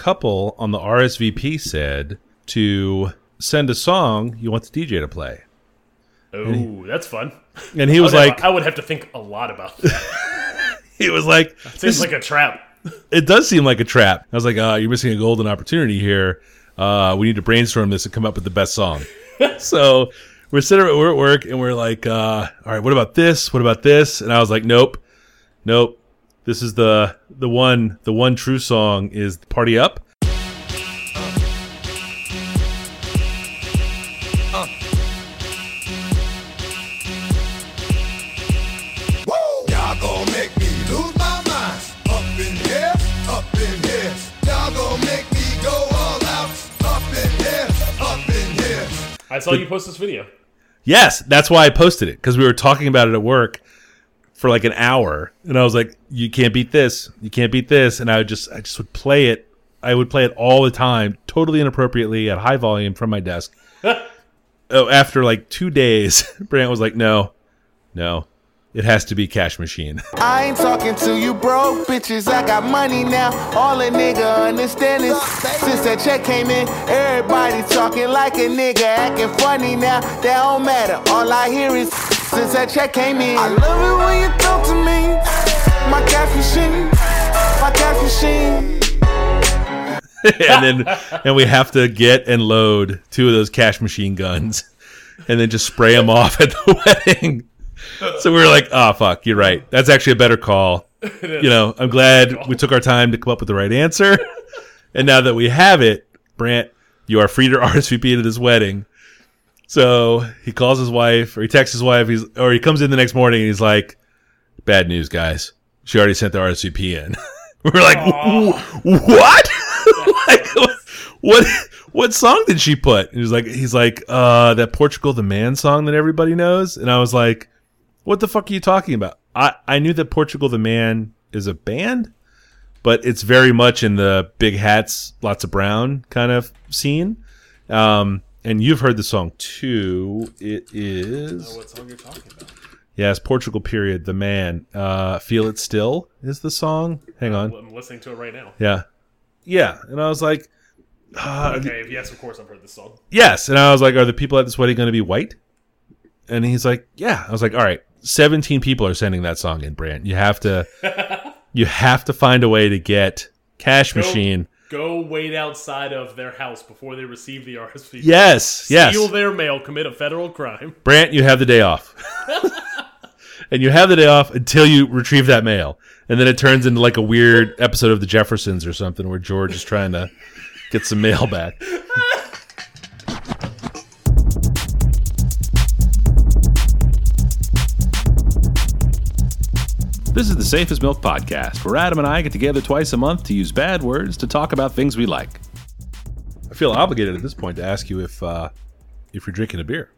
couple on the RSVP said to send a song you want the DJ to play. Oh, that's fun. And he I was have- like, I would have to think a lot about that. he was like, Seems this- like a trap. it does seem like a trap. I was like, uh, you're missing a golden opportunity here. Uh, we need to brainstorm this and come up with the best song. so we're sitting, we're at work, and we're like, uh, all right, what about this? What about this? And I was like, nope, nope. This is the the one the one true song is "Party Up." Y'all gon' make me lose my mind. Up in here, up in here. Y'all gon' make me go all out. Up in here, up in here. I saw you post this video. Yes, that's why I posted it because we were talking about it at work for like an hour, and I was like, "You can't beat this. You can't beat this." And I would just, I just would play it. I would play it all the time, totally inappropriately at high volume from my desk. oh, after like two days, Brant was like, "No, no, it has to be Cash Machine." I ain't talking to you broke bitches. I got money now. All a nigga understand is since that check came in, everybody talking like a nigga, acting funny now. That don't matter. All I hear is since that check came in. I love it when you talk to me. My cash machine, my cash machine. and then, and we have to get and load two of those Cash Machine guns, and then just spray them off at the wedding. So we were like, "Oh fuck, you're right. That's actually a better call." You know, I'm glad we took our time to come up with the right answer. And now that we have it, Brant, you are free to RSVP to this wedding. So he calls his wife, or he texts his wife, he's, or he comes in the next morning and he's like, "Bad news, guys. She already sent the RSVP in." We're like, "What? like, what? What song did she put?" And he's like, "He's like, uh, that Portugal the Man song that everybody knows." And I was like, "What the fuck are you talking about?" I I knew that Portugal the Man is a band, but it's very much in the big hats, lots of brown kind of scene. Um, and you've heard the song too. It is What song you're talking about? yes, Portugal period. The man, uh, feel it still is the song. Hang on, I'm listening to it right now. yeah, yeah. And I was like, ah, Okay, yes, of course I've heard this song. yes. And I was like, are the people at this wedding going to be white? And he's like, yeah. I was like, all right, seventeen people are sending that song in. Brant, you have to, you have to find a way to get Cash Machine. Go wait outside of their house before they receive the RSVP. Yes, yes. Steal their mail, commit a federal crime. Brant, you have the day off. and you have the day off until you retrieve that mail. And then it turns into like a weird episode of The Jeffersons or something where George is trying to get some mail back. This is the Safest Milk Podcast, where Adam and I get together twice a month to use bad words to talk about things we like. I feel obligated at this point to ask you if uh, if you're drinking a beer.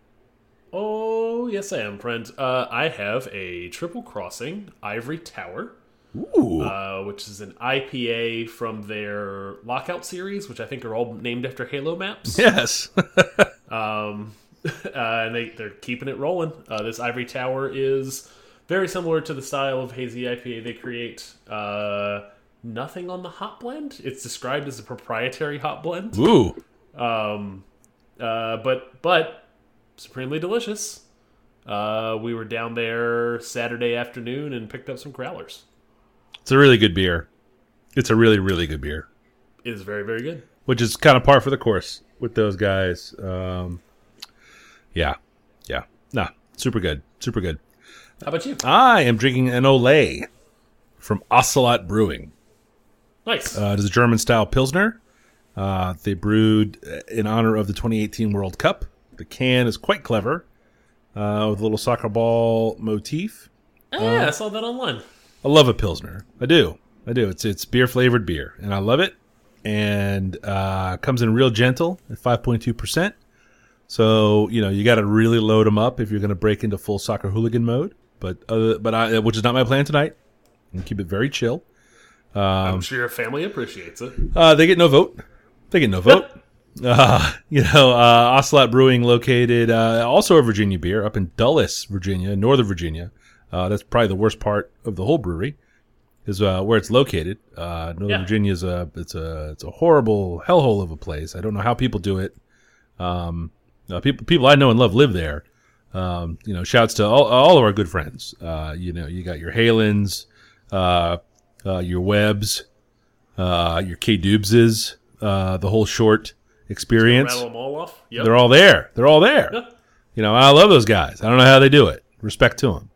Oh, yes, I am, friend. Uh, I have a Triple Crossing Ivory Tower, Ooh. uh, which is an IPA from their Lockout series, which I think are all named after Halo maps. Yes. Um, uh, and they, they're keeping it rolling. Uh, this Ivory Tower is very similar to the style of hazy IPA they create. Uh, nothing on the hop blend. It's described as a proprietary hop blend. Ooh. Um, uh, but but supremely delicious. Uh, we were down there Saturday afternoon and picked up some growlers. It's a really good beer. It's a really, really good beer, It is very very good. which is kind of par for the course with those guys. Um, yeah. Yeah. Nah, super good. Super good. How about you? I am drinking an Olay from Ocelot Brewing. Nice. Uh, it is a German style Pilsner. Uh, they brewed in honor of the 2018 World Cup. The can is quite clever uh, with a little soccer ball motif. Ah, yeah, I saw that online. I love a pilsner. I do. I do. It's it's beer flavored beer, and I love it. And uh, comes in real gentle at five point two percent. So you know you got to really load them up if you're going to break into full soccer hooligan mode. But other, but I, which is not my plan tonight. And keep it very chill. I'm sure your family appreciates it. Uh, they get no vote. They get no vote. Uh, you know, uh, Ocelot Brewing, located uh, also a Virginia beer up in Dulles, Virginia, Northern Virginia. Uh, that's probably the worst part of the whole brewery. is uh, where it's located. Uh, Northern Yeah. Virginia is a it's a it's a horrible hellhole of a place. I don't know how people do it. Um, uh, people people I know and love live there. Um, you know, shouts to all, all of our good friends. Uh, you know, you got your Halens, uh, uh, your Webs, uh, your K Dubses, uh, the whole short experience. Rattle them all off. Yep. They're all there. They're all there. Yeah. You know, I love those guys. I don't know how they do it. Respect to them.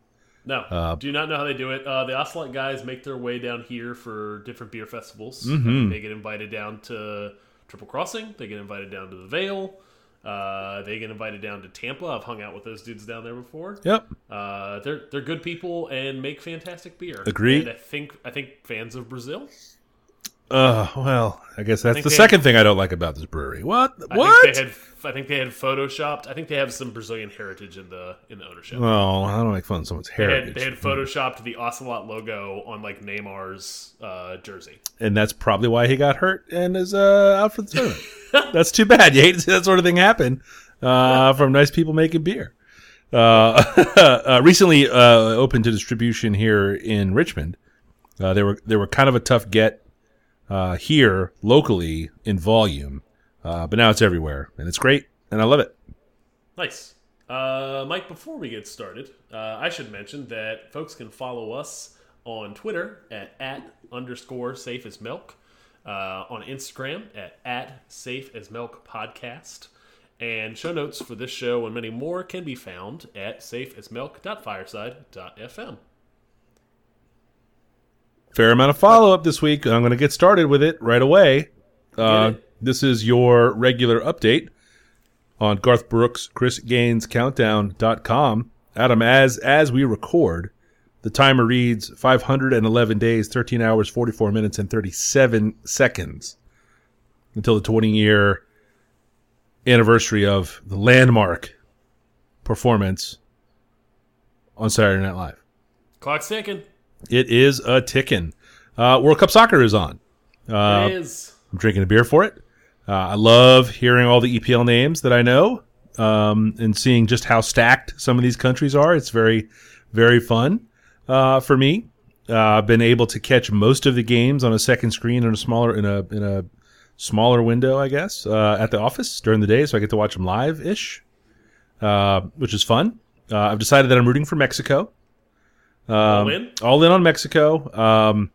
No, Uh, do not know how they do it. Uh, the Ocelot guys make their way down here for different beer festivals. Mm-hmm. They get invited down to Triple Crossing. They get invited down to the Veil. Uh, they get invited down to Tampa. I've hung out with those dudes down there before. Yep. Uh, they're they're good people and make fantastic beer. Agreed. And I think I think fans of Brazil. Uh, well, I guess that's think the second thing I don't like about this brewery. What? I what? think they had I think they had photoshopped. I think they have some Brazilian heritage in the in the ownership. well, I don't make fun of someone's They had, heritage. they had photoshopped the Ocelot logo on like Neymar's uh, jersey. and that's probably why he got hurt and is uh, out for the tournament. that's too bad. You hate to see that sort of thing happen uh, from nice people making beer. Uh, uh, recently uh, opened to distribution here in Richmond. Uh, they were they were kind of a tough get uh, here locally in volume, uh, but now it's everywhere and it's great and I love it. Nice. Uh, Mike, before we get started, uh, I should mention that folks can follow us on Twitter at, at underscore safe as milk, uh, on Instagram at, at safe as milk podcast, and show notes for this show and many more can be found at safeasmilk.fireside.fm. fair amount of follow up this week. I'm going to get started with it right away. Uh, it. this is your regular update on Garth Brooks, Chris Gaines Countdown.com. Adam, as as we record, the timer reads 511 days, 13 hours, 44 minutes, and 37 seconds until the 20 year anniversary of the landmark performance on Saturday Night Live. Clock's ticking. It is a ticking. Uh, World Cup soccer is on. Uh, it is. I'm drinking a beer for it. Uh, I love hearing all the EPL names that I know um, and seeing just how stacked some of these countries are. It's very, very fun uh, for me. Uh, I've been able to catch most of the games on a second screen in a smaller in a in a smaller window, I guess, uh, at the office during the day, so I get to watch them live ish, uh, which is fun. Uh, I've decided that I'm rooting for Mexico. Um, All in? all in on Mexico. Um,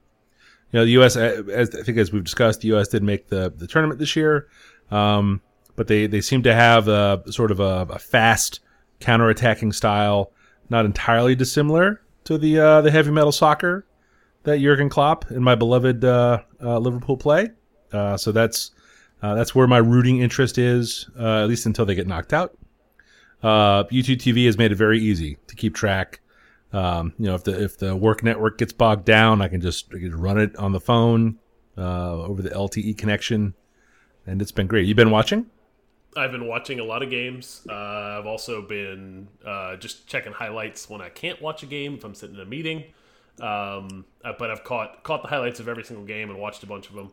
you know, the U.S. As I think as we've discussed, the U.S. did make the the tournament this year, um, but they they seem to have a sort of a, a fast counterattacking style, not entirely dissimilar to the uh, the heavy metal soccer that Jurgen Klopp and my beloved uh, uh, Liverpool play. Uh, so that's uh, that's where my rooting interest is, uh, at least until they get knocked out. Uh, YouTube TV has made it very easy to keep track. Um, you know, if the if the work network gets bogged down, I can just, I can run it on the phone uh, over the LTE connection, and it's been great. You've been watching? I've been watching a lot of games. Uh, I've also been uh, just checking highlights when I can't watch a game if I'm sitting in a meeting. Um, uh, but I've caught caught the highlights of every single game and watched a bunch of them.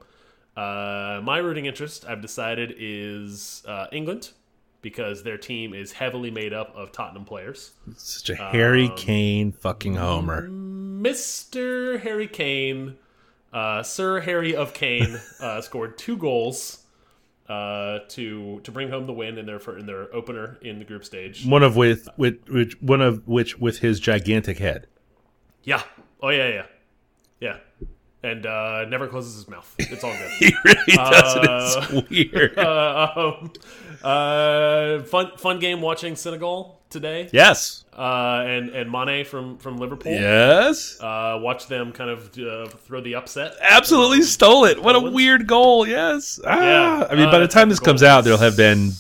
Uh, my rooting interest, I've decided, is uh, England because their team is heavily made up of Tottenham players. Such a Harry Kane fucking homer. Mr. Harry Kane, uh, Sir Harry of Kane, uh, scored two goals uh, to to bring home the win in their in their opener in the group stage. One of with with which one of which with his gigantic head. Yeah. Oh yeah, yeah, yeah. And uh, never closes his mouth. It's all good. He really does it. It's weird. uh, um, uh, fun fun game watching Senegal today. yes. Uh, and and Mane from from Liverpool. Yes. Uh, watch them kind of uh, throw the upset. Absolutely stole it. What a weird goal. Yes. Ah. Yeah. I mean, Uh, by the time this comes out, there'll have been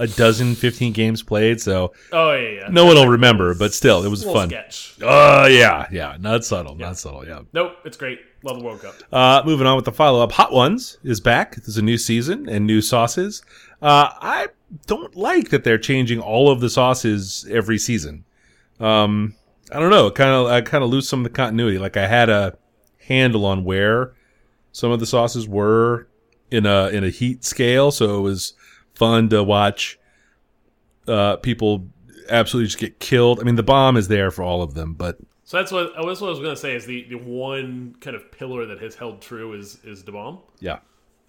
a dozen, 15 games played. So Oh yeah, yeah. no one will remember, but still, it was fun. sketch. Oh, yeah. Yeah. Not subtle. Not subtle. Yeah. Nope, it's great. Love the World Cup. Uh, moving on with the follow up, Hot Ones is back. There's a new season and new sauces. Uh, I don't like that they're changing all of the sauces every season. Um, I don't know. Kind of, I kind of lose some of the continuity. Like I had a handle on where some of the sauces were in a in a heat scale, so it was fun to watch uh, people absolutely just get killed. I mean, the bomb is there for all of them, but So that's what that's what I was going to say. Is the, the one kind of pillar that has held true is is the bomb. Yeah.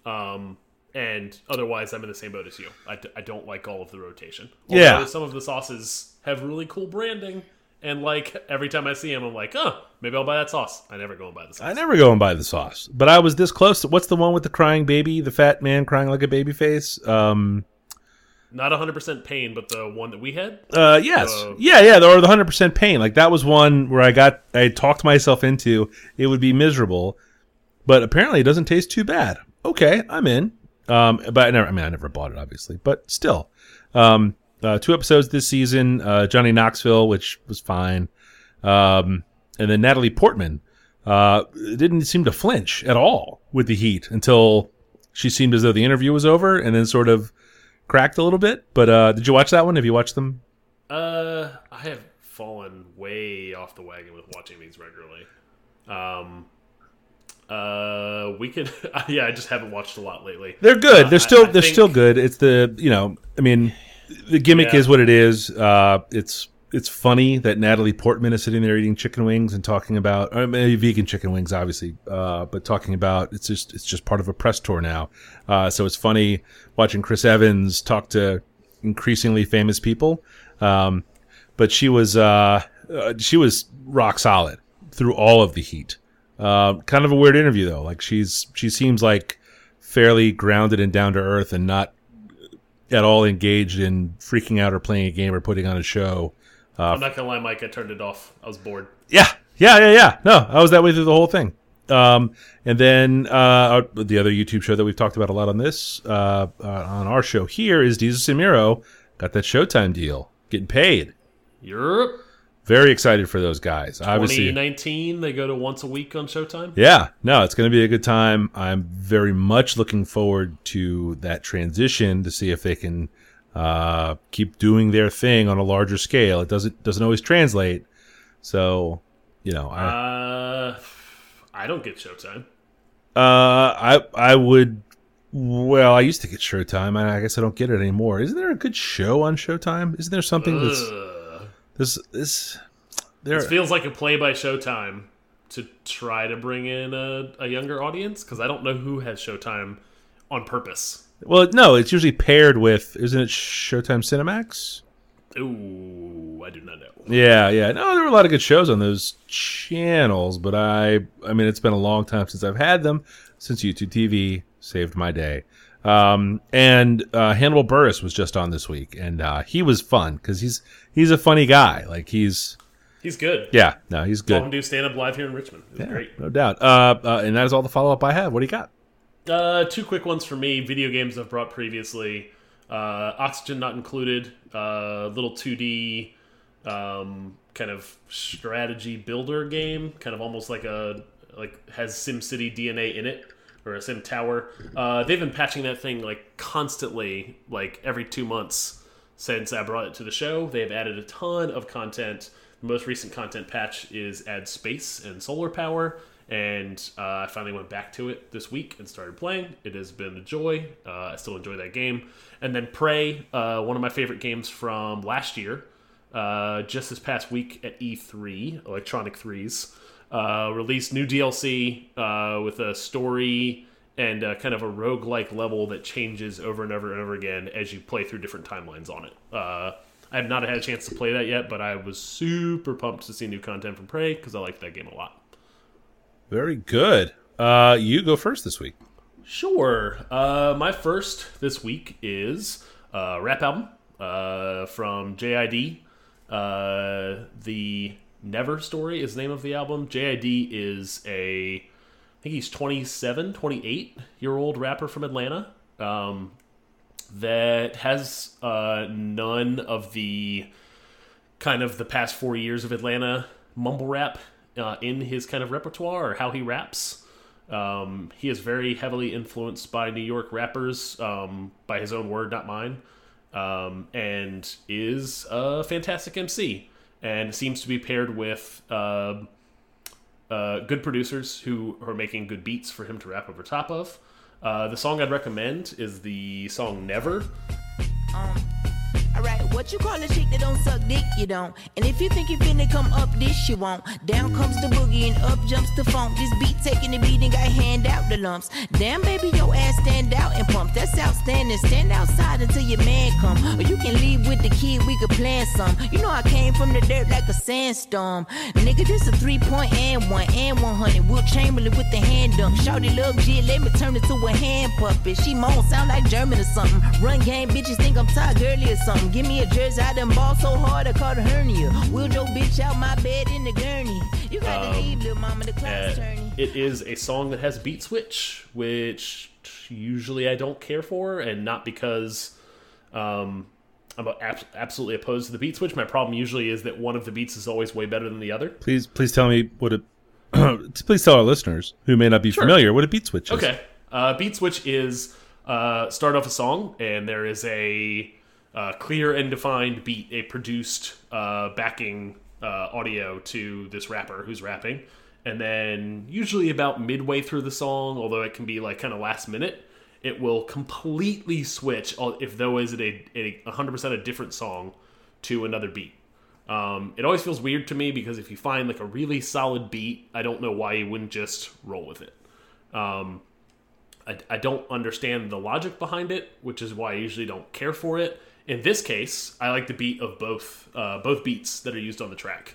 Um, and otherwise, I'm in the same boat as you. I, d- I don't like all of the rotation. Yeah. Some of the sauces have really cool branding, and like every time I see him, I'm like, oh, maybe I'll buy that sauce. I never go and buy the sauce. I never go and buy the sauce, but I was this close. To, what's the one with the crying baby, the fat man crying like a baby face? Um, Not 100% pain, but the one that we had. uh, yes, Uh, yeah, yeah, or the hundred percent pain. Like that was one where I got, I talked myself into it would be miserable, but apparently it doesn't taste too bad. Okay, I'm in. Um, but I never, I mean, I never bought it, obviously, but still, um, uh, two episodes this season. Uh, Johnny Knoxville, which was fine, um, and then Natalie Portman uh, didn't seem to flinch at all with the heat until she seemed as though the interview was over, and then sort of cracked a little bit. But uh, did you watch that one? Have you watched them? Uh, I have fallen way off the wagon with watching these regularly. Um, uh, we could, yeah, I just haven't watched a lot lately. They're good. Uh, they're I- still I they're think- still good. It's the you know I mean the gimmick Yeah. is what it is. Uh, it's it's funny that Natalie Portman is sitting there eating chicken wings and talking about or maybe vegan chicken wings, obviously, uh, but talking about it's just it's just part of a press tour now. Uh, so it's funny watching Chris Evans talk to increasingly famous people. Um, but she was uh, uh, she was rock solid through all of the heat. Uh, kind of a weird interview though. Like she's she seems like fairly grounded and down to earth and not at all engaged in freaking out or playing a game or putting on a show. I'm not gonna lie, Mike. I turned it off. I was bored. Yeah, yeah, yeah, yeah. No, I was that way through the whole thing. Um, and then uh, the other YouTube show that we've talked about a lot on this uh, uh, on our show here is Desus and Mero got that Showtime deal, getting paid. Europe, Very excited for those guys. Obviously, 2019. They go to once a week on Showtime. Yeah, no, it's going to be a good time. I'm very much looking forward to that transition to see if they can uh, keep doing their thing on a larger scale. It doesn't doesn't always translate, so you know, I Uh, I don't get Showtime. uh, I I would. Well, I used to get Showtime, and I guess I don't get it anymore. Isn't there a good show on Showtime? Isn't there something that's Ugh. This this there? It feels like a play by Showtime to try to bring in a, a younger audience because I don't know who has Showtime on purpose. Well, no, it's usually paired with isn't it Showtime Cinemax? Ooh, I do not know. Yeah, yeah. No, there were a lot of good shows on those channels, but I I mean it's been a long time since I've had them since YouTube TV saved my day. Um, and uh, Hannibal Buress was just on this week, and uh, he was fun because he's he's a funny guy. Like he's He's good. yeah, no, he's Saw him good, do stand up live here in Richmond. Yeah, great. no doubt. Uh, uh, and that is all the follow up I have. What do you got? Uh, two quick ones for me. Video games I've brought previously. Uh, Oxygen not included. Uh, little 2D um, kind of strategy builder game, kind of almost like a like has SimCity DNA in it or a Sim Tower. Uh, they've been patching that thing like constantly, like every two months since I brought it to the show. They have added a ton of content. The most recent content patch is add space and solar power, and uh, I finally went back to it this week and started playing. It has been a joy. Uh, I still enjoy that game. And then Prey, uh, one of my favorite games from last year, uh, just this past week at E3, Electronic Threes, uh, released new DLC uh, with a story and uh, kind of a roguelike level that changes over and over and over again as you play through different timelines on it. Uh, I have not had a chance to play that yet, but I was super pumped to see new content from Prey because I liked that game a lot. Very good. Uh, you go first this week. Sure. Uh, my first this week is a rap album uh, from JID. Uh, the Never Story is the name of the album. JID is a, I think he's 27, 28 year old rapper from Atlanta um, that has uh, none of the kind of the past four years of Atlanta mumble rap uh, in his kind of repertoire or how he raps. Um, he is very heavily influenced by New York rappers, um, by his own word, not mine, um, and is a fantastic MC. And seems to be paired with uh, uh, good producers who are making good beats for him to rap over top of. Uh, the song I'd recommend is the song Never. Um, alright. What you call a chick that don't suck dick? You don't. And if you think you finna come up this, you won't. Down comes the boogie and up jumps the funk. This beat taking the beat and got hand out the lumps. Damn, baby, your ass stand out and pump. That's outstanding. Stand outside until your man come. Or you can leave with the kid, we could plan some. You know I came from the dirt like a sandstorm. Nigga, this a three point and one and 100. Wilt Chamberlain with the hand dunk. Shawty love G, let me turn it to a hand puppet. She moan, sound like German or something. Run game, bitches think I'm Todd Gurley or something. Give me a jersey, I done ball so hard I caught a hernia. Wheeled your bitch out my bed in the gurney. You gotta Um, leave, little mama, the clock's turning. it is a song that has beat switch, which usually I don't care for, and not because um, I'm ab- absolutely opposed to the beat switch. My problem usually is that one of the beats is always way better than the other. Please, please tell me what it. please tell our listeners who may not be familiar what a beat switch is. Okay. Uh, beat switch is uh, start off a song, and there is a uh, clear and defined beat, a produced uh, backing uh, audio to this rapper who's rapping. And then, usually about midway through the song, although it can be like kind of last minute, it will completely switch, if though is it a, a 100% a different song, to another beat. Um, it always feels weird to me because if you find like a really solid beat, I don't know why you wouldn't just roll with it. Um, I, I don't understand the logic behind it, which is why I usually don't care for it. In this case, I like the beat of both uh, both beats that are used on the track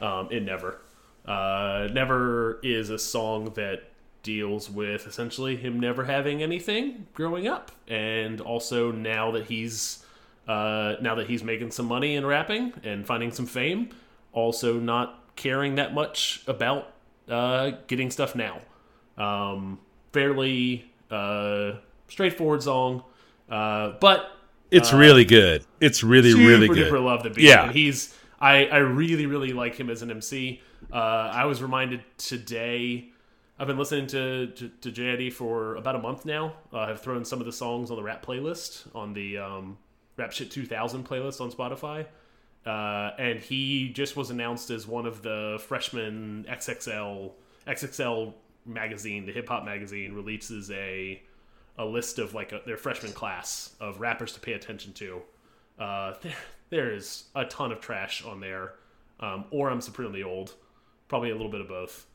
um, in Never. Uh, Never is a song that deals with essentially him never having anything growing up, and also now that he's uh, now that he's making some money in rapping and finding some fame, also not caring that much about uh, getting stuff now. Um, fairly uh, straightforward song, uh, but It's really good. It's really, super really good. duper love the beat. Yeah. and he's I I really really like him as an MC. Uh, I was reminded today. I've been listening to to, to JID for about a month now. Uh, I've thrown some of the songs on the rap playlist on the um, Rap Shit 2000 playlist on Spotify. Uh, and he just was announced as one of the freshman XXL XXL magazine, the hip hop magazine, releases a a list of like a, their freshman class of rappers to pay attention to. Uh, there, there is a ton of trash on there, um, or I'm supremely old, probably a little bit of both.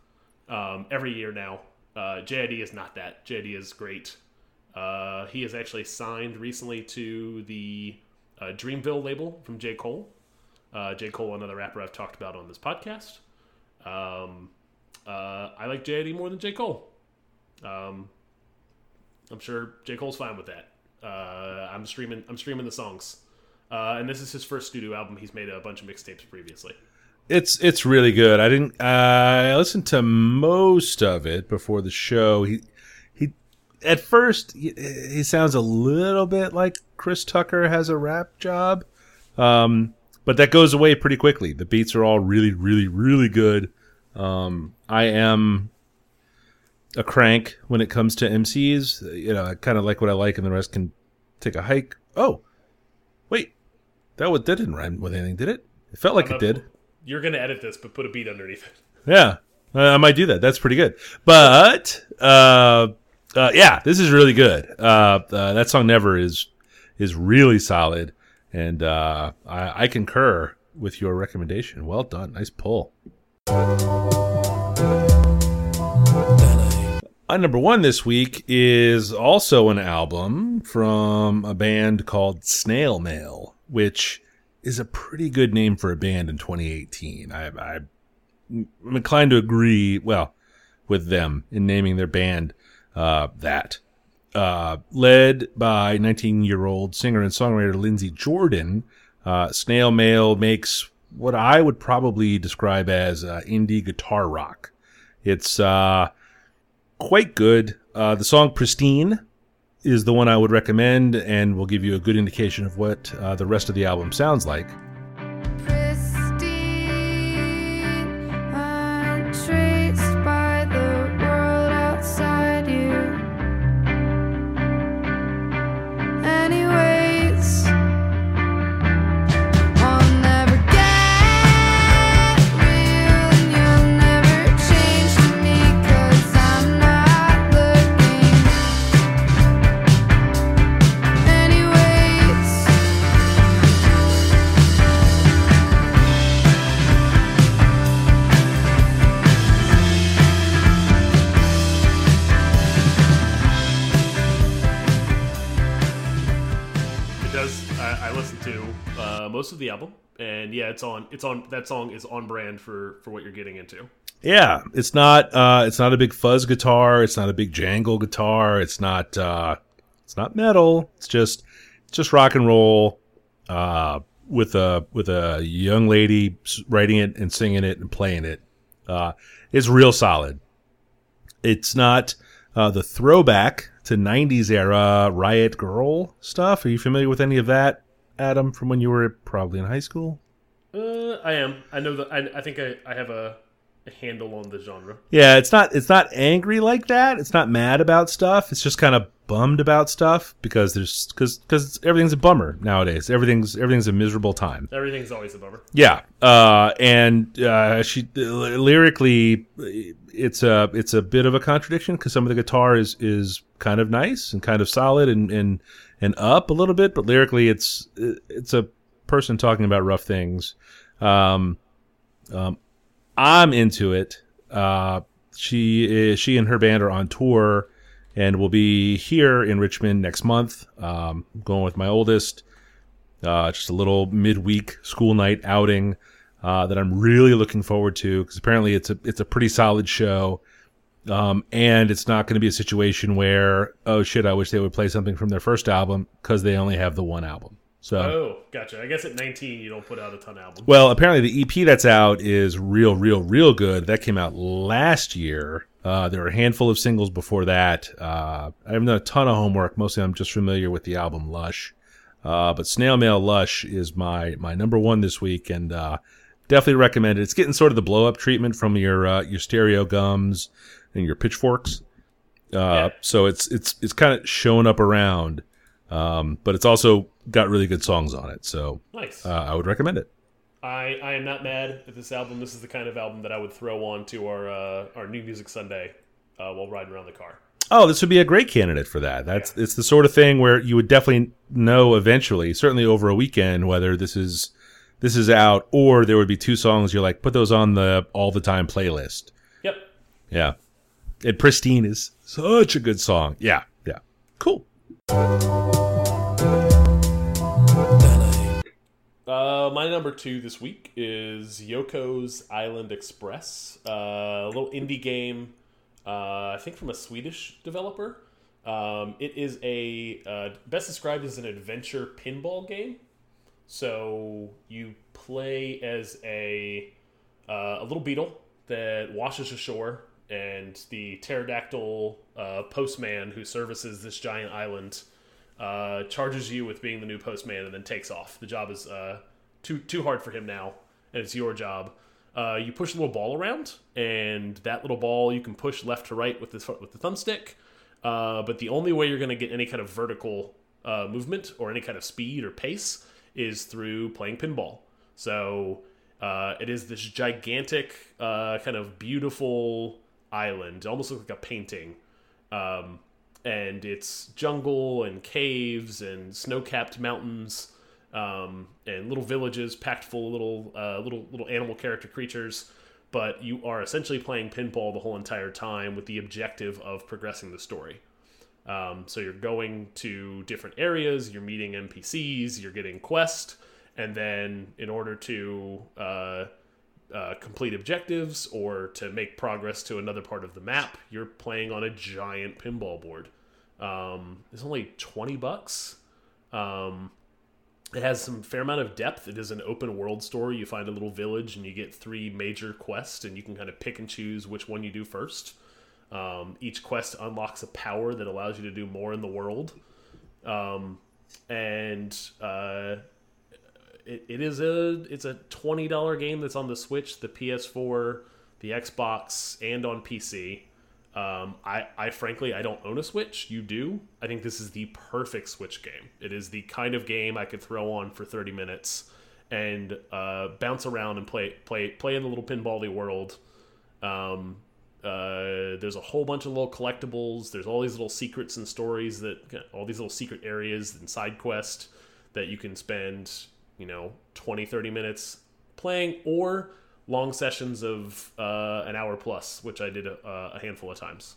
Um, every year now, uh, JID is not that. JID is great. Uh, he is actually signed recently to the uh, Dreamville label from J Cole. Uh, J Cole, another rapper I've talked about on this podcast. Um, uh, I like JID more than J Cole. Um, I'm sure J Cole's fine with that. Uh, I'm streaming. I'm streaming the songs, uh, and this is his first studio album. He's made a bunch of mixtapes previously. It's it's really good. I didn't. I listened to most of it before the show. He he. At first, he, he sounds a little bit like Chris Tucker has a rap job, um, but that goes away pretty quickly. The beats are all really, really, really good. Um, I am a crank when it comes to MCs. You know, I kind of like what I like, and the rest can take a hike. Oh, wait, that was, that didn't rhyme with anything, did it? It felt like it did. You're gonna edit this, but put a beat underneath it. Yeah, I might do that. That's pretty good. But uh, uh, yeah, this is really good. Uh, uh, that song "Never" is is really solid, and uh, I, I concur with your recommendation. Well done, nice pull. On number one this week is also an album from a band called Snail Mail, which is a pretty good name for a band in 2018. I, I I'm inclined to agree, well, with them in naming their band uh, that. Uh, led by 19 year old singer and songwriter Lindsey Jordan, uh, Snail Mail makes what I would probably describe as uh, indie guitar rock. It's uh, quite good. Uh, the song Pristine is the one I would recommend and will give you a good indication of what uh, the rest of the album sounds like. Most of the album, and yeah, it's on. It's on. That song is on brand for for what you're getting into. Yeah, it's not uh it's not a big fuzz guitar, it's not a big jangle guitar, it's not uh it's not metal. It's just just rock and roll uh with a with a young lady writing it and singing it and playing it. Uh it's real solid. It's not uh the throwback to 90s era Riot Grrrl stuff. Are you familiar with any of that, Adam, from when you were probably in high school? Uh, I am. I know that. I, I think I, I have a, a handle on the genre. Yeah, it's not it's not angry like that. It's not mad about stuff. It's just kind of bummed about stuff because there's because because everything's a bummer nowadays. Everything's everything's a miserable time. Everything's always a bummer. Yeah, uh, and uh, she lyrically, it's a it's a bit of a contradiction because some of the guitar is is kind of nice and kind of solid and and and up a little bit, but lyrically, it's it's a person talking about rough things. Um, um, I'm into it. Uh, she is, she and her band are on tour and will be here in Richmond next month. Um, going with my oldest. Uh, just a little midweek school night outing uh, that I'm really looking forward to because apparently it's a it's a pretty solid show. Um, and it's not going to be a situation where oh shit, I wish they would play something from their first album because they only have the one album. So Oh, gotcha. I guess at 19 you don't put out a ton of albums. well, apparently the EP that's out is real, real, real good. That came out last year. Uh, there were a handful of singles before that. Uh, I haven't done a ton of homework. Mostly, I'm just familiar with the album Lush. Uh, but Snail Mail Lush is my my number one this week, and uh, definitely recommend it. It's getting sort of the blow up treatment from your uh, your stereo gums and your pitchforks. Uh, Yeah. So it's it's it's kind of showing up around, um, but it's also got really good songs on it. So Nice. uh, I would recommend it. I, I am not mad at this album. This is the kind of album that I would throw on to our uh, our new music Sunday uh, while riding around the car. Oh, this would be a great candidate for that. That's it's the sort of thing where you would definitely know eventually, certainly over a weekend, whether this is this is out or there would be two songs you're like put those on the all the time playlist. Yep. Yeah, and Pristine is such a good song. Yeah, yeah, cool. Uh, my number two this week is Yoko's Island Express, uh, a little indie game, uh, I think from a Swedish developer. Um, it is a uh, best described as an adventure pinball game. So you play as a uh, a little beetle that washes ashore, and the pterodactyl uh, postman who services this giant island uh, charges you with being the new postman and then takes off. The job is uh, too too hard for him now, and it's your job. Uh, you push a little ball around, and that little ball you can push left to right with the with the thumbstick. Uh, but the only way you're going to get any kind of vertical uh, movement or any kind of speed or pace is through playing pinball. So it is this gigantic, kind of beautiful island. It almost looks like a painting. Um, and it's jungle and caves and snow-capped mountains um, and little villages packed full of little uh, little little animal character creatures. But you are essentially playing pinball the whole entire time with the objective of progressing the story. Um, so you're going to different areas, you're meeting NPCs, you're getting quest, and then in order to uh, uh, complete objectives or to make progress to another part of the map, you're playing on a giant pinball board. Um, it's only twenty bucks. Um, it has some fair amount of depth. It is an open world story. You find a little village and you get three major quests, and you can kind of pick and choose which one you do first. Um, each quest unlocks a power that allows you to do more in the world. Um, and uh, it, it is a it's a twenty dollar game that's on the Switch, the PS4, the Xbox, and on PC. Um, I, I frankly I don't own a Switch. You do. I think this is the perfect Switch game. It is the kind of game I could throw on for thirty minutes and uh, bounce around and play play play in the little pinbally world. Um, uh, there's a whole bunch of little collectibles. There's all these little secrets and stories that all these little secret areas and side quests that you can spend, you know, 20, 30 minutes playing or long sessions of uh, an hour plus, which I did a, a handful of times.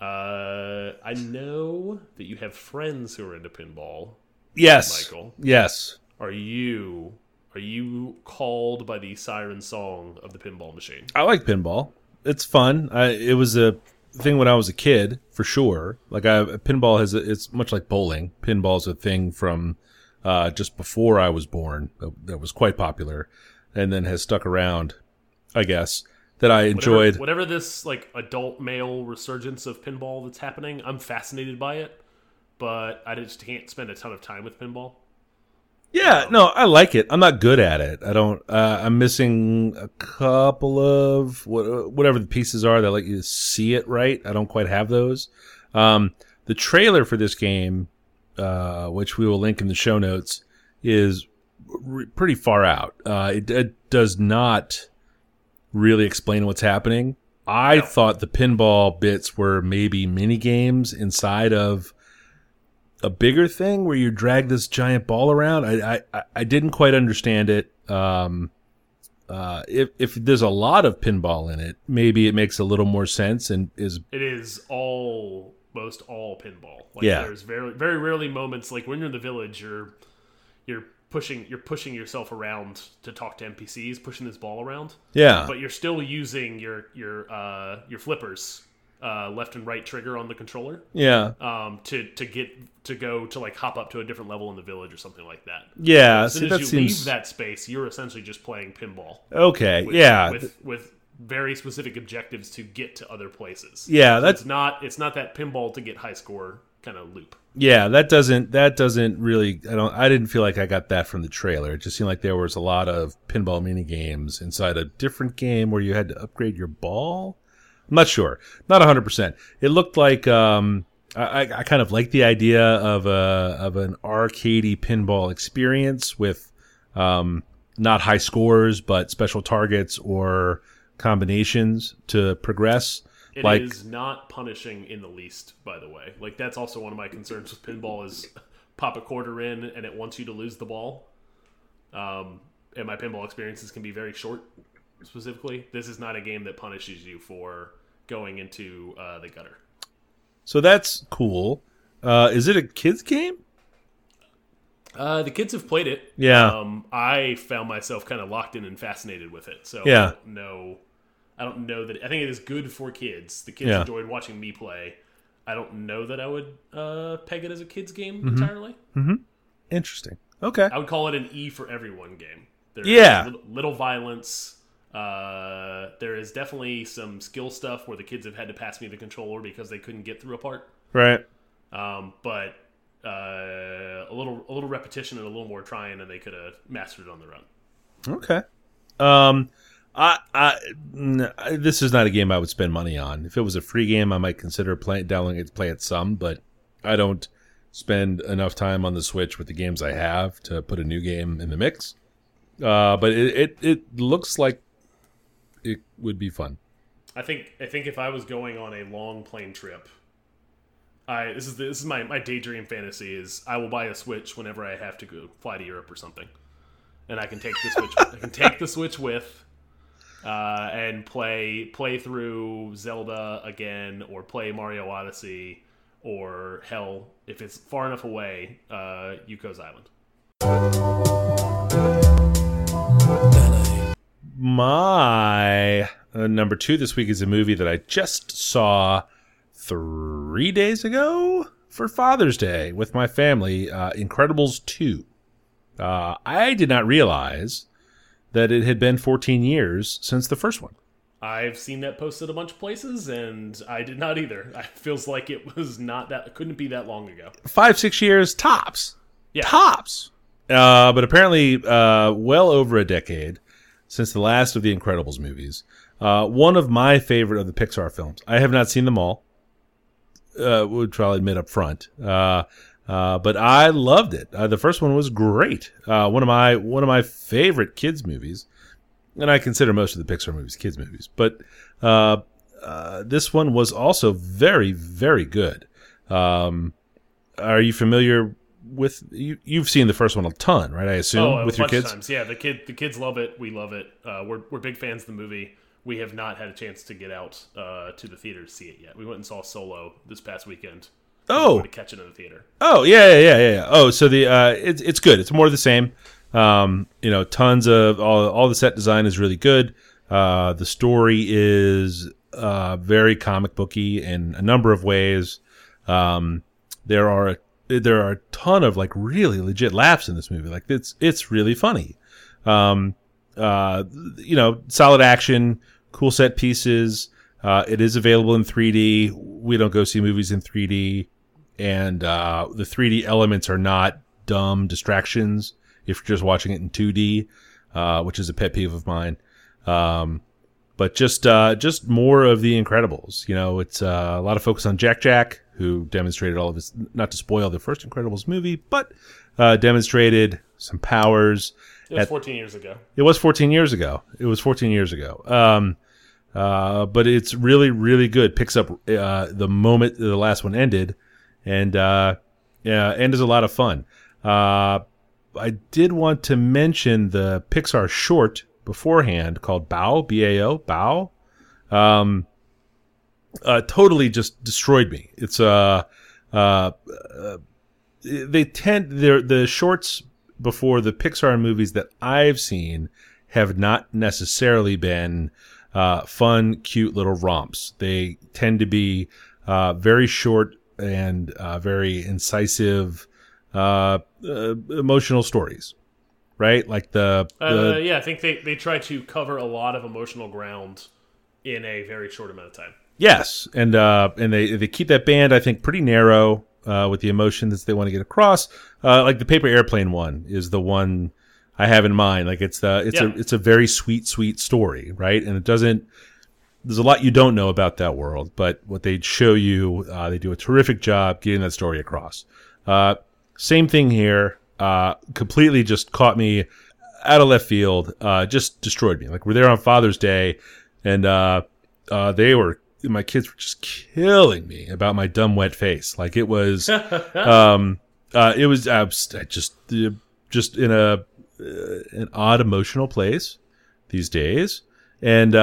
Uh, I know that you have friends who are into pinball. Yes. Michael. Yes. Are you are you called by the siren song of the pinball machine? I like pinball. It's fun. I, it was a thing when I was a kid, for sure. Like I, pinball has, a, it's much like bowling. Pinball is a thing from uh, just before I was born that, that was quite popular, and then has stuck around. I guess that I enjoyed. Whatever, whatever this like adult male resurgence of pinball that's happening, I'm fascinated by it, but I just can't spend a ton of time with pinball. Yeah, no, I like it. I'm not good at it. I don't. Uh, I'm missing a couple of what, whatever the pieces are that let you see it right. I don't quite have those. Um, the trailer for this game, uh, which we will link in the show notes, is re- pretty far out. Uh, it, it does not really explain what's happening. I thought the pinball bits were maybe mini games inside of a bigger thing where you drag this giant ball around. I I, I didn't quite understand it. Um, uh, if if there's a lot of pinball in it, maybe it makes a little more sense and is It is almost all pinball. Like Yeah. there's very very rarely moments like when you're in the village, you're you're pushing you're pushing yourself around to talk to NPCs, pushing this ball around. yeah but you're still using your your uh, your flippers, uh, left and right trigger on the controller, yeah um, to to get to go to like hop up to a different level in the village or something like that. yeah. As soon See, as that you seems leave that space, you're essentially just playing pinball. okay. With, yeah, with with very specific objectives to get to other places. yeah. So That's it's not it's not that pinball to get high score kind of loop. yeah. That doesn't that doesn't really. I don't. I didn't feel like I got that from the trailer. It just seemed like there was a lot of pinball mini games inside a different game where you had to upgrade your ball. I'm not sure. Not 100. percent It looked like um, I, I- I kind of like the idea of a of an arcadey pinball experience with um, not high scores but special targets or combinations to progress. It is like not punishing in the least, by the way. Like that's also one of my concerns with pinball is pop a quarter in and it wants you to lose the ball. Um, and my pinball experiences can be very short. Specifically, this is not a game that punishes you for going into uh, the gutter. so that's cool. Uh, is it a kids game? Uh, the kids have played it. Yeah. Um, I found myself kind of locked in and fascinated with it. So Yeah. Know. I don't know that. I think it is good for kids. The kids Yeah. enjoyed watching me play. I don't know that I would uh, peg it as a kids game Mm-hmm. entirely. Interesting. Okay. I would call it an E for everyone game. There's Yeah. little, little violence. Uh, there is definitely some skill stuff where the kids have had to pass me the controller because they couldn't get through a part. Right. Um, but uh, a little a little repetition and a little more trying, and they could have mastered it on their own. Okay. Um, This is not a game I would spend money on. If it was a free game, I might consider playing, downloading it to play it some, but I don't spend enough time on the Switch with the games I have to put a new game in the mix. Uh, but it, it, it looks like it would be fun. I think I think if I was going on a long plane trip, I this is this is my my daydream fantasy is I will buy a Switch whenever I have to go fly to Europe or something, and I can take the Switch I can take the Switch with, uh, and play play through Zelda again or play Mario Odyssey or hell if it's far enough away, uh, Yoko's Island. My uh, number two this week is a movie that I just saw three days ago for Father's Day with my family. Uh, Incredibles 2. Uh, I did not realize that it had been 14 years since the first one. I've seen that posted a bunch of places, and I did not either. It feels like it was not that couldn't be that long ago. Five, six years tops. Yeah. Tops. Uh, but apparently, uh, well over a decade since the last of the Incredibles movies. Uh, one of my favorite of the Pixar films. I have not seen them all. Uh, which I'll admit up front. Uh, uh, but I loved it. Uh, the first one was great. Uh, one of my one of my favorite kids movies, and I consider most of the Pixar movies kids movies. But uh, uh, this one was also very very good. Um, are you familiar with you? You've seen the first one a ton, right? I assume Oh, with your kids. times. Yeah, the kid the kids love it. We love it. Uh, we're we're big fans of the movie. We have not had a chance to get out uh, to the theater to see it yet. We went and saw Solo this past weekend Oh. to catch it in the theater. Oh yeah, yeah, yeah, yeah. Oh, so the uh, it's it's good. It's more of the same. Um, you know, tons of all all the set design is really good. Uh, the story is uh, very comic booky in a number of ways. Um, there are there are a ton of like really legit laughs in this movie. Like it's it's really funny. Um, uh, you know, solid action, cool set pieces. Uh, it is available in 3D. We don't go see movies in 3D and uh, the 3D elements are not dumb distractions if you're just watching it in 2D, uh, which is a pet peeve of mine. Um, but just uh, just more of the Incredibles. You know, it's uh, a lot of focus on Jack Jack, who demonstrated all of his. Not to spoil the first Incredibles movie, but uh, demonstrated some powers. It was At- 14 years ago. It was 14 years ago. It was 14 years ago. Um, uh, but it's really, really good. Picks up uh, the moment the last one ended, and uh, yeah, and is a lot of fun. Uh, I did want to mention the Pixar short beforehand called Bao B A O Bao. Um, uh, totally just destroyed me. It's uh, uh, uh they tend the shorts before the Pixar movies that I've seen have not necessarily been uh, fun, cute little romps. They tend to be uh, very short and uh, very incisive, uh, uh, emotional stories, right? Like the, the Uh, yeah, I think they, they try to cover a lot of emotional ground in a very short amount of time. Yes, and uh, and they they keep that band I think pretty narrow uh, with the emotions they want to get across. Uh, like the paper airplane one is the one I have in mind. Like it's the it's Yeah. a it's a very sweet sweet story, right? And it doesn't. There's a lot you don't know about that world, but what they show you, uh, they do a terrific job getting that story across. Uh, same thing here. Uh, completely just caught me out of left field. Uh, just destroyed me. Like we're there on Father's Day, and uh, uh, they were my kids were just killing me about my dumb wet face. Like it was, um, uh, it was uh, just just in a uh, an odd emotional place these days, and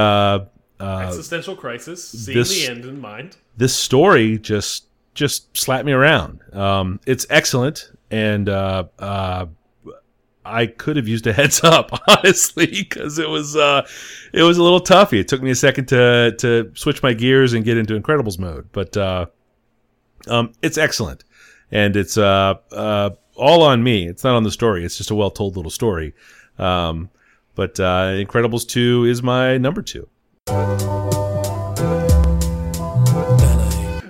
uh, Existential crisis, seeing this- the end in mind. this story just just slapped me around. Um, it's excellent, and uh, uh, I could have used a heads up, honestly, because it was uh, it was a little toughy. It took me a second to to switch my gears and get into Incredibles mode, but uh, um, it's excellent, and it's uh, uh, all on me. It's not on the story. It's just a well told little story. Um, but uh, Incredibles two is my number two.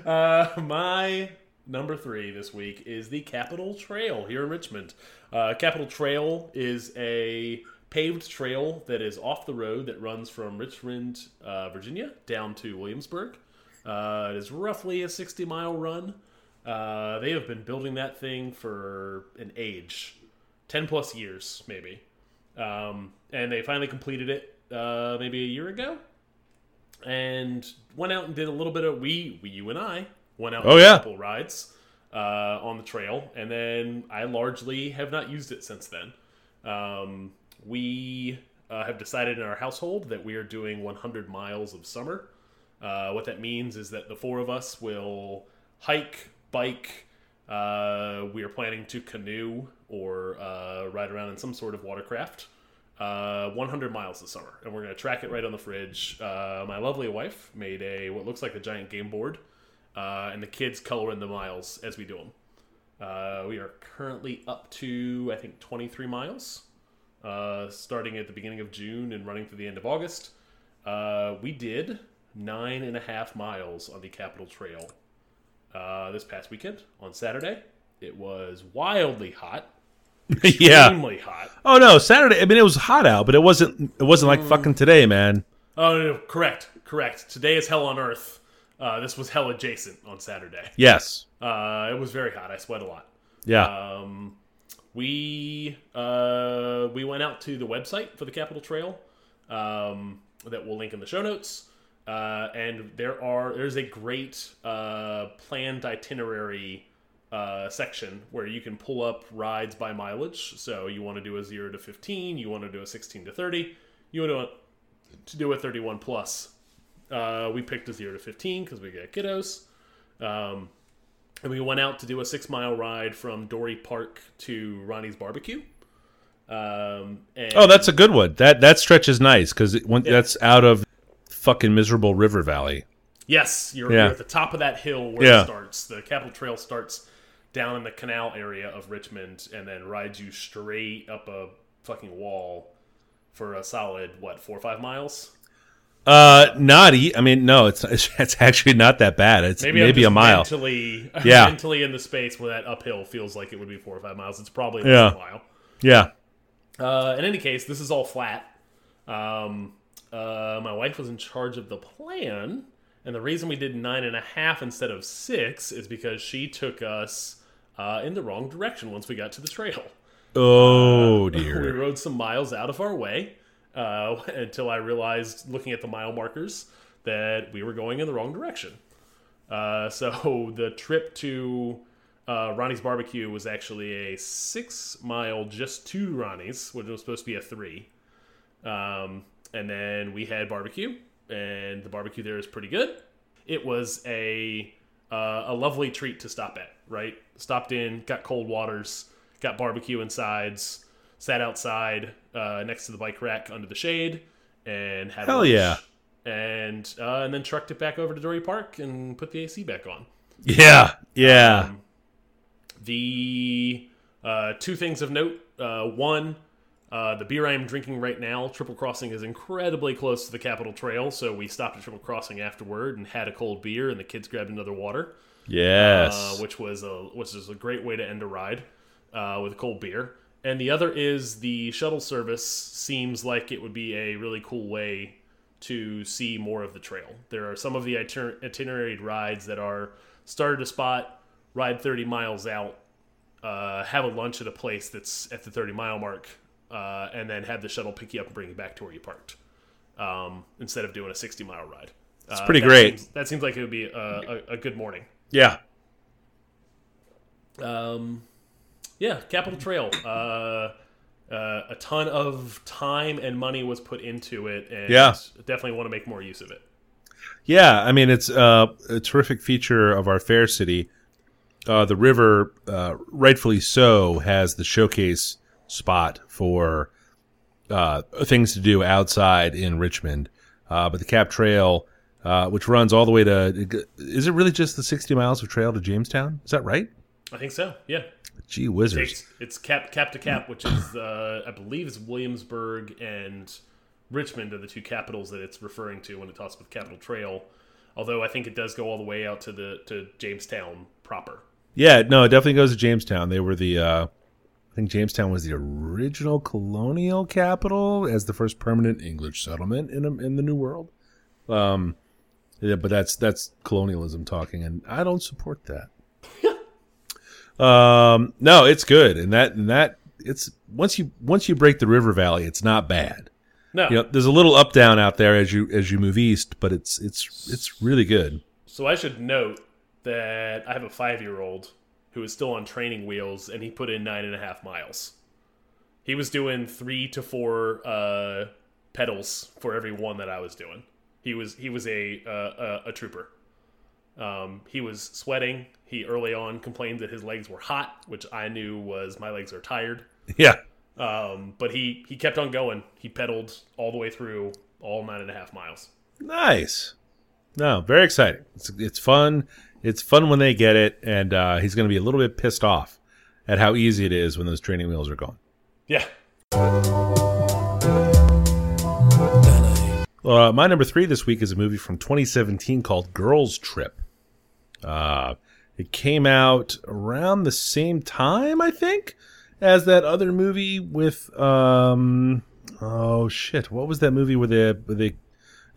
Uh, my number three this week is the Capital Trail here in Richmond. Uh, Capital Trail is a paved trail that is off the road that runs from Richmond, uh, Virginia, down to Williamsburg. Uh, it is roughly a 60 mile run. Uh, they have been building that thing for an age 10 plus years, maybe. Um, and they finally completed it uh, maybe a year ago and went out and did a little bit of we, we you and I went out Oh, yeah. a couple rides uh, on the trail, and then I largely have not used it since then. Um, we uh, have decided in our household that we are doing 100 miles of summer. Uh, what that means is that the four of us will hike, bike. Uh, we are planning to canoe or uh, ride around in some sort of watercraft uh, 100 miles this summer, and we're going to track it right on the fridge. Uh, my lovely wife made a what looks like a giant game board, uh, and the kids color in the miles as we do them. Uh, we are currently up to I think 23 miles, uh, starting at the beginning of June and running through the end of August. Uh, we did nine and a half miles on the Capital Trail this past weekend on Saturday. It was wildly hot, yeah. hot. Oh no, Saturday. I mean, it was hot out, but it wasn't. It wasn't like fucking today, man. Oh no, no, correct, correct. Today is hell on earth. Uh, this was hell adjacent on Saturday. Yes. Uh, it was very hot. I sweat a lot. Yeah. Um, we uh, we went out to the website for the Capital Trail um, that we'll link in the show notes. Uh, and there are there's a great uh, planned itinerary uh, section where you can pull up rides by mileage. So you want to do a zero to fifteen, you want to do a sixteen to thirty, you want to to do a thirty one plus. Uh, we picked a zero to fifteen because we got kiddos. Um, and we went out to do a six mile ride from Dorey Park to Ronnie's Barbecue. Um, and Oh, that's a good one. That that stretch is nice because that's out of fucking miserable river valley. Yes, you're, Yeah. you're at the top of that hill where Yeah. it starts. The Capital Trail starts down in the canal area of Richmond and then rides you straight up a fucking wall for a solid, what, four or five miles? Uh, not. E- I mean, no, it's it's actually not that bad. It's maybe, I'm a mile. Mentally, Yeah. mentally in the space where that uphill feels like it would be four or five miles. It's probably less Yeah. a mile. Yeah. Uh, in any case, this is all flat. Um, uh, my wife was in charge of the plan, and the reason we did nine and a half instead of six is because she took us uh, in the wrong direction once we got to the trail. Oh We dear. We rode some miles out of our way uh, until I realized, looking at the mile markers, that we were going in the wrong direction. Uh, so the trip to uh, Ronnie's Barbecue was actually a six mile just to Ronnie's, which was supposed to be a three. Um, and then we had barbecue, and the barbecue there is pretty good. It was a uh, a lovely treat to stop at. Right, stopped in, got cold waters, got barbecue and sides, sat outside uh, next to the bike rack under the shade, and had Hell lunch. yeah. And uh, and then trucked it back over to Dorey Park and put the AC back on. Yeah. Yeah. Um, The uh, two things of note: uh, one, uh, the beer I am drinking right now, Triple Crossing, is incredibly close to the Capitol Trail, so we stopped at Triple Crossing afterward and had a cold beer, and the kids grabbed another water, yes. uh, which was a which is a great way to end a ride uh, with a cold beer. And the other is the shuttle service seems like it would be a really cool way to see more of the trail. There are some of the itinerary rides that are start at a spot, ride 30 miles out, uh, have a lunch at a place that's at the 30 mile mark, uh, and then have the shuttle pick you up and bring you back to where you parked um, instead of doing a 60 mile ride. It's pretty great. Seems, that seems like it would be a, a, a good morning. Yeah. Um, yeah, Capital Trail. Uh, uh, a ton of time and money was put into it, and Yeah. definitely want to make more use of it. Yeah, I mean it's uh, a terrific feature of our fair city. Uh, the river, uh, rightfully so, has the showcase spot for uh, things to do outside in Richmond. Uh, but the Cap Trail, uh, which runs all the way to, is it really just the sixty miles of trail to Jamestown? Is that right? I think so. Yeah, Gee whizzers! it's, it's cap cap to cap, which is uh, I believe is Williamsburg and Richmond are the two capitals that it's referring to when it talks about Capital Trail. Although I think it does go all the way out to the to Jamestown proper. Yeah, no, it definitely goes to Jamestown. They were the, uh, I think Jamestown was the original colonial capital as the first permanent English settlement in in the New World. Um, yeah, but that's that's colonialism talking, and I don't support that. um, no, it's good, and that and that it's once you once you break the river valley, it's not bad. No, You know, there's a little up down out there as you as you move east, but it's it's it's really good. So I should note that I have a five year old who is still on training wheels and he put in nine and a half miles. He was doing three to four uh, pedals for every one that I was doing. He was he was a uh, a, a trooper. Um, he was sweating. He early on complained that his legs were hot, which I knew was my legs are tired. Yeah. Um, but he he kept on going. He pedaled all the way through all nine and a half miles. Nice. No, very exciting. It's it's fun. It's fun when they get it, and uh, he's going to be a little bit pissed off at how easy it is when those training wheels are gone. Yeah. Uh, my number three this week is a movie from 2017 called Girls Trip. Uh, it came out around the same time, I think, as that other movie with um, oh shit, what was that movie where they where they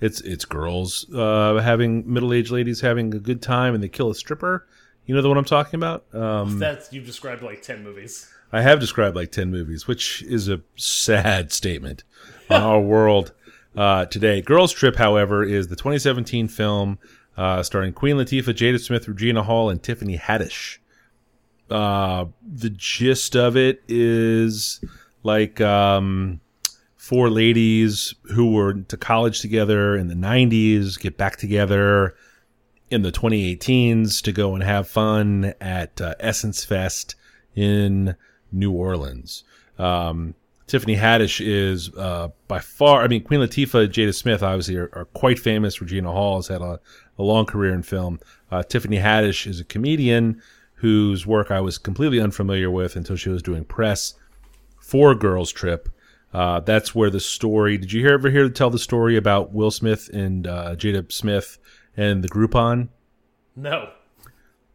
it's it's girls uh, having middle aged ladies having a good time and they kill a stripper. You know the one I'm talking about? Um, That's you've described like ten movies. I have described like 10 movies, which is a sad statement on our world uh, today. Girls Trip, however, is the 2017 film uh, starring Queen Latifah, Jada Smith, Regina Hall, and Tiffany Haddish. Uh, the gist of it is like um, four ladies who were to college together in the 90s get back together in the 2018s to go and have fun at uh, Essence Fest in New Orleans. Um, Tiffany Haddish is uh, by far, I mean, Queen Latifah, Jada Smith obviously are, are quite famous. Regina Hall has had a, a long career in film. Uh, Tiffany Haddish is a comedian whose work I was completely unfamiliar with until she was doing press for Girls Trip. Uh, that's where the story. Did you hear, ever hear tell the story about Will Smith and uh, Jada Smith and the Groupon? No,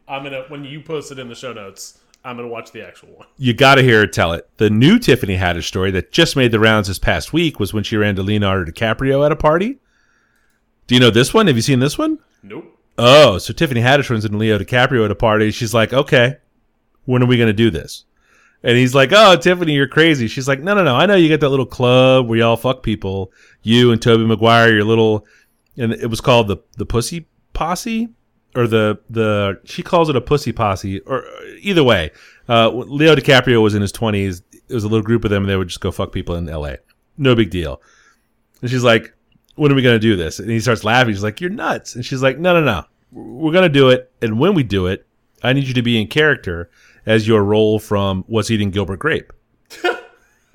I'm gonna when you post it in the show notes. I'm gonna watch the actual one. You got to hear her tell it. The new Tiffany Haddish story that just made the rounds this past week was when she ran to Leonardo DiCaprio at a party. Do you know this one? Have you seen this one? Nope. Oh, so Tiffany Haddish runs into Leo DiCaprio at a party. She's like, okay, when are we going to do this? And he's like, oh, Tiffany, you're crazy. She's like, no, no, no. I know you got that little club where y'all fuck people. You and Tobey Maguire, your little, and it was called the the Pussy Posse, or the the she calls it a Pussy Posse, or either way. Uh, Leo DiCaprio was in his 20s. It was a little group of them, and they would just go fuck people in L.A. No big deal. And she's like, when are we going to do this? And he starts laughing. She's like, you're nuts. And she's like, no, no, no. We're going to do it. And when we do it, I need you to be in character as your role from What's Eating Gilbert Grape.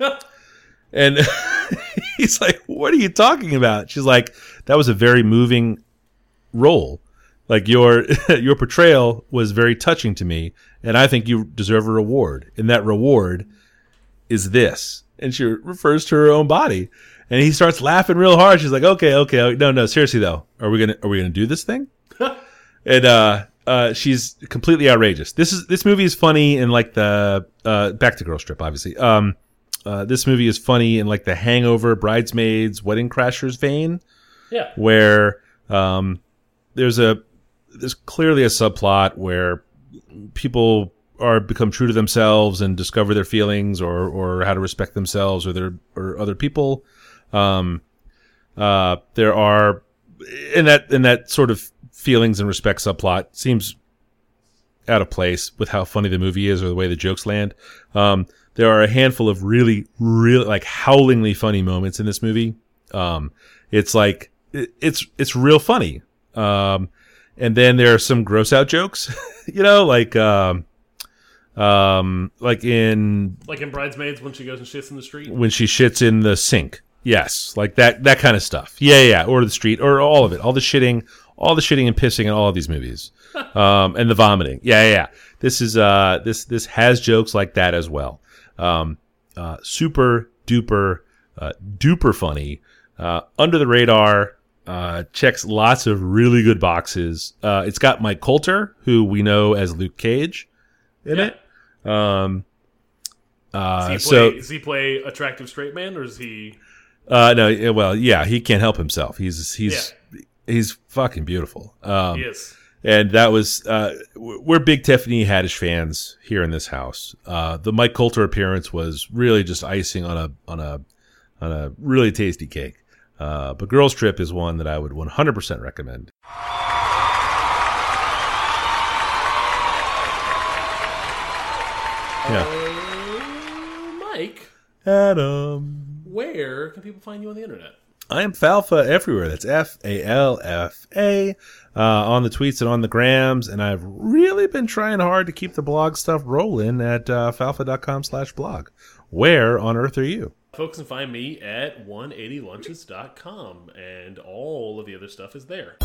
and he's like, what are you talking about? She's like, that was a very moving role. Like your your portrayal was very touching to me, and I think you deserve a reward. And that reward is this. And she refers to her own body. And he starts laughing real hard. She's like, okay, okay. No, no, seriously though. Are we gonna are we gonna do this thing? and uh uh she's completely outrageous. This is this movie is funny in like the uh back to Girls Trip, obviously. Um uh this movie is funny in like the hangover, bridesmaids, wedding crashers vein Yeah. where um, there's a there's clearly a subplot where people are become true to themselves and discover their feelings or or how to respect themselves or their or other people. Um, uh, there are in that in that sort of feelings and respect subplot seems out of place with how funny the movie is or the way the jokes land. Um, there are a handful of really, really like howlingly funny moments in this movie. Um, it's like it, it's it's real funny. Um, and then there are some gross out jokes, you know, like um, um, like in Like in Bridesmaids when she goes and shits in the street. when she shits in the sink. Yes, like that that kind of stuff. Yeah, yeah, or the street, or all of it, all the shitting, all the shitting and pissing in all of these movies, um, and the vomiting. Yeah, yeah, yeah. This is uh, this this has jokes like that as well. Um, uh, super duper uh, duper funny, uh, under the radar. Uh, checks lots of really good boxes. Uh, it's got Mike Colter, who we know as Luke Cage, in Yeah. it. Um, uh, Does he, so play, does he play attractive straight man or is he? uh, no, well, yeah, he can't help himself. He's he's he's fucking beautiful. Um, He is. and that was uh, we're big Tiffany Haddish fans here in this house. Uh, the Mike Colter appearance was really just icing on a on a on a really tasty cake. Uh, but Girls Trip is one that I would 100% recommend. Yeah, Uh, Mike, Adam. where can people find you on the internet? I am Falfa everywhere. That's F A L F A uh, on the tweets and on the grams. And I've really been trying hard to keep the blog stuff rolling at uh, falfa.com slash blog. Where on earth are you? Folks can find me at 180lunches.com, and all of the other stuff is there.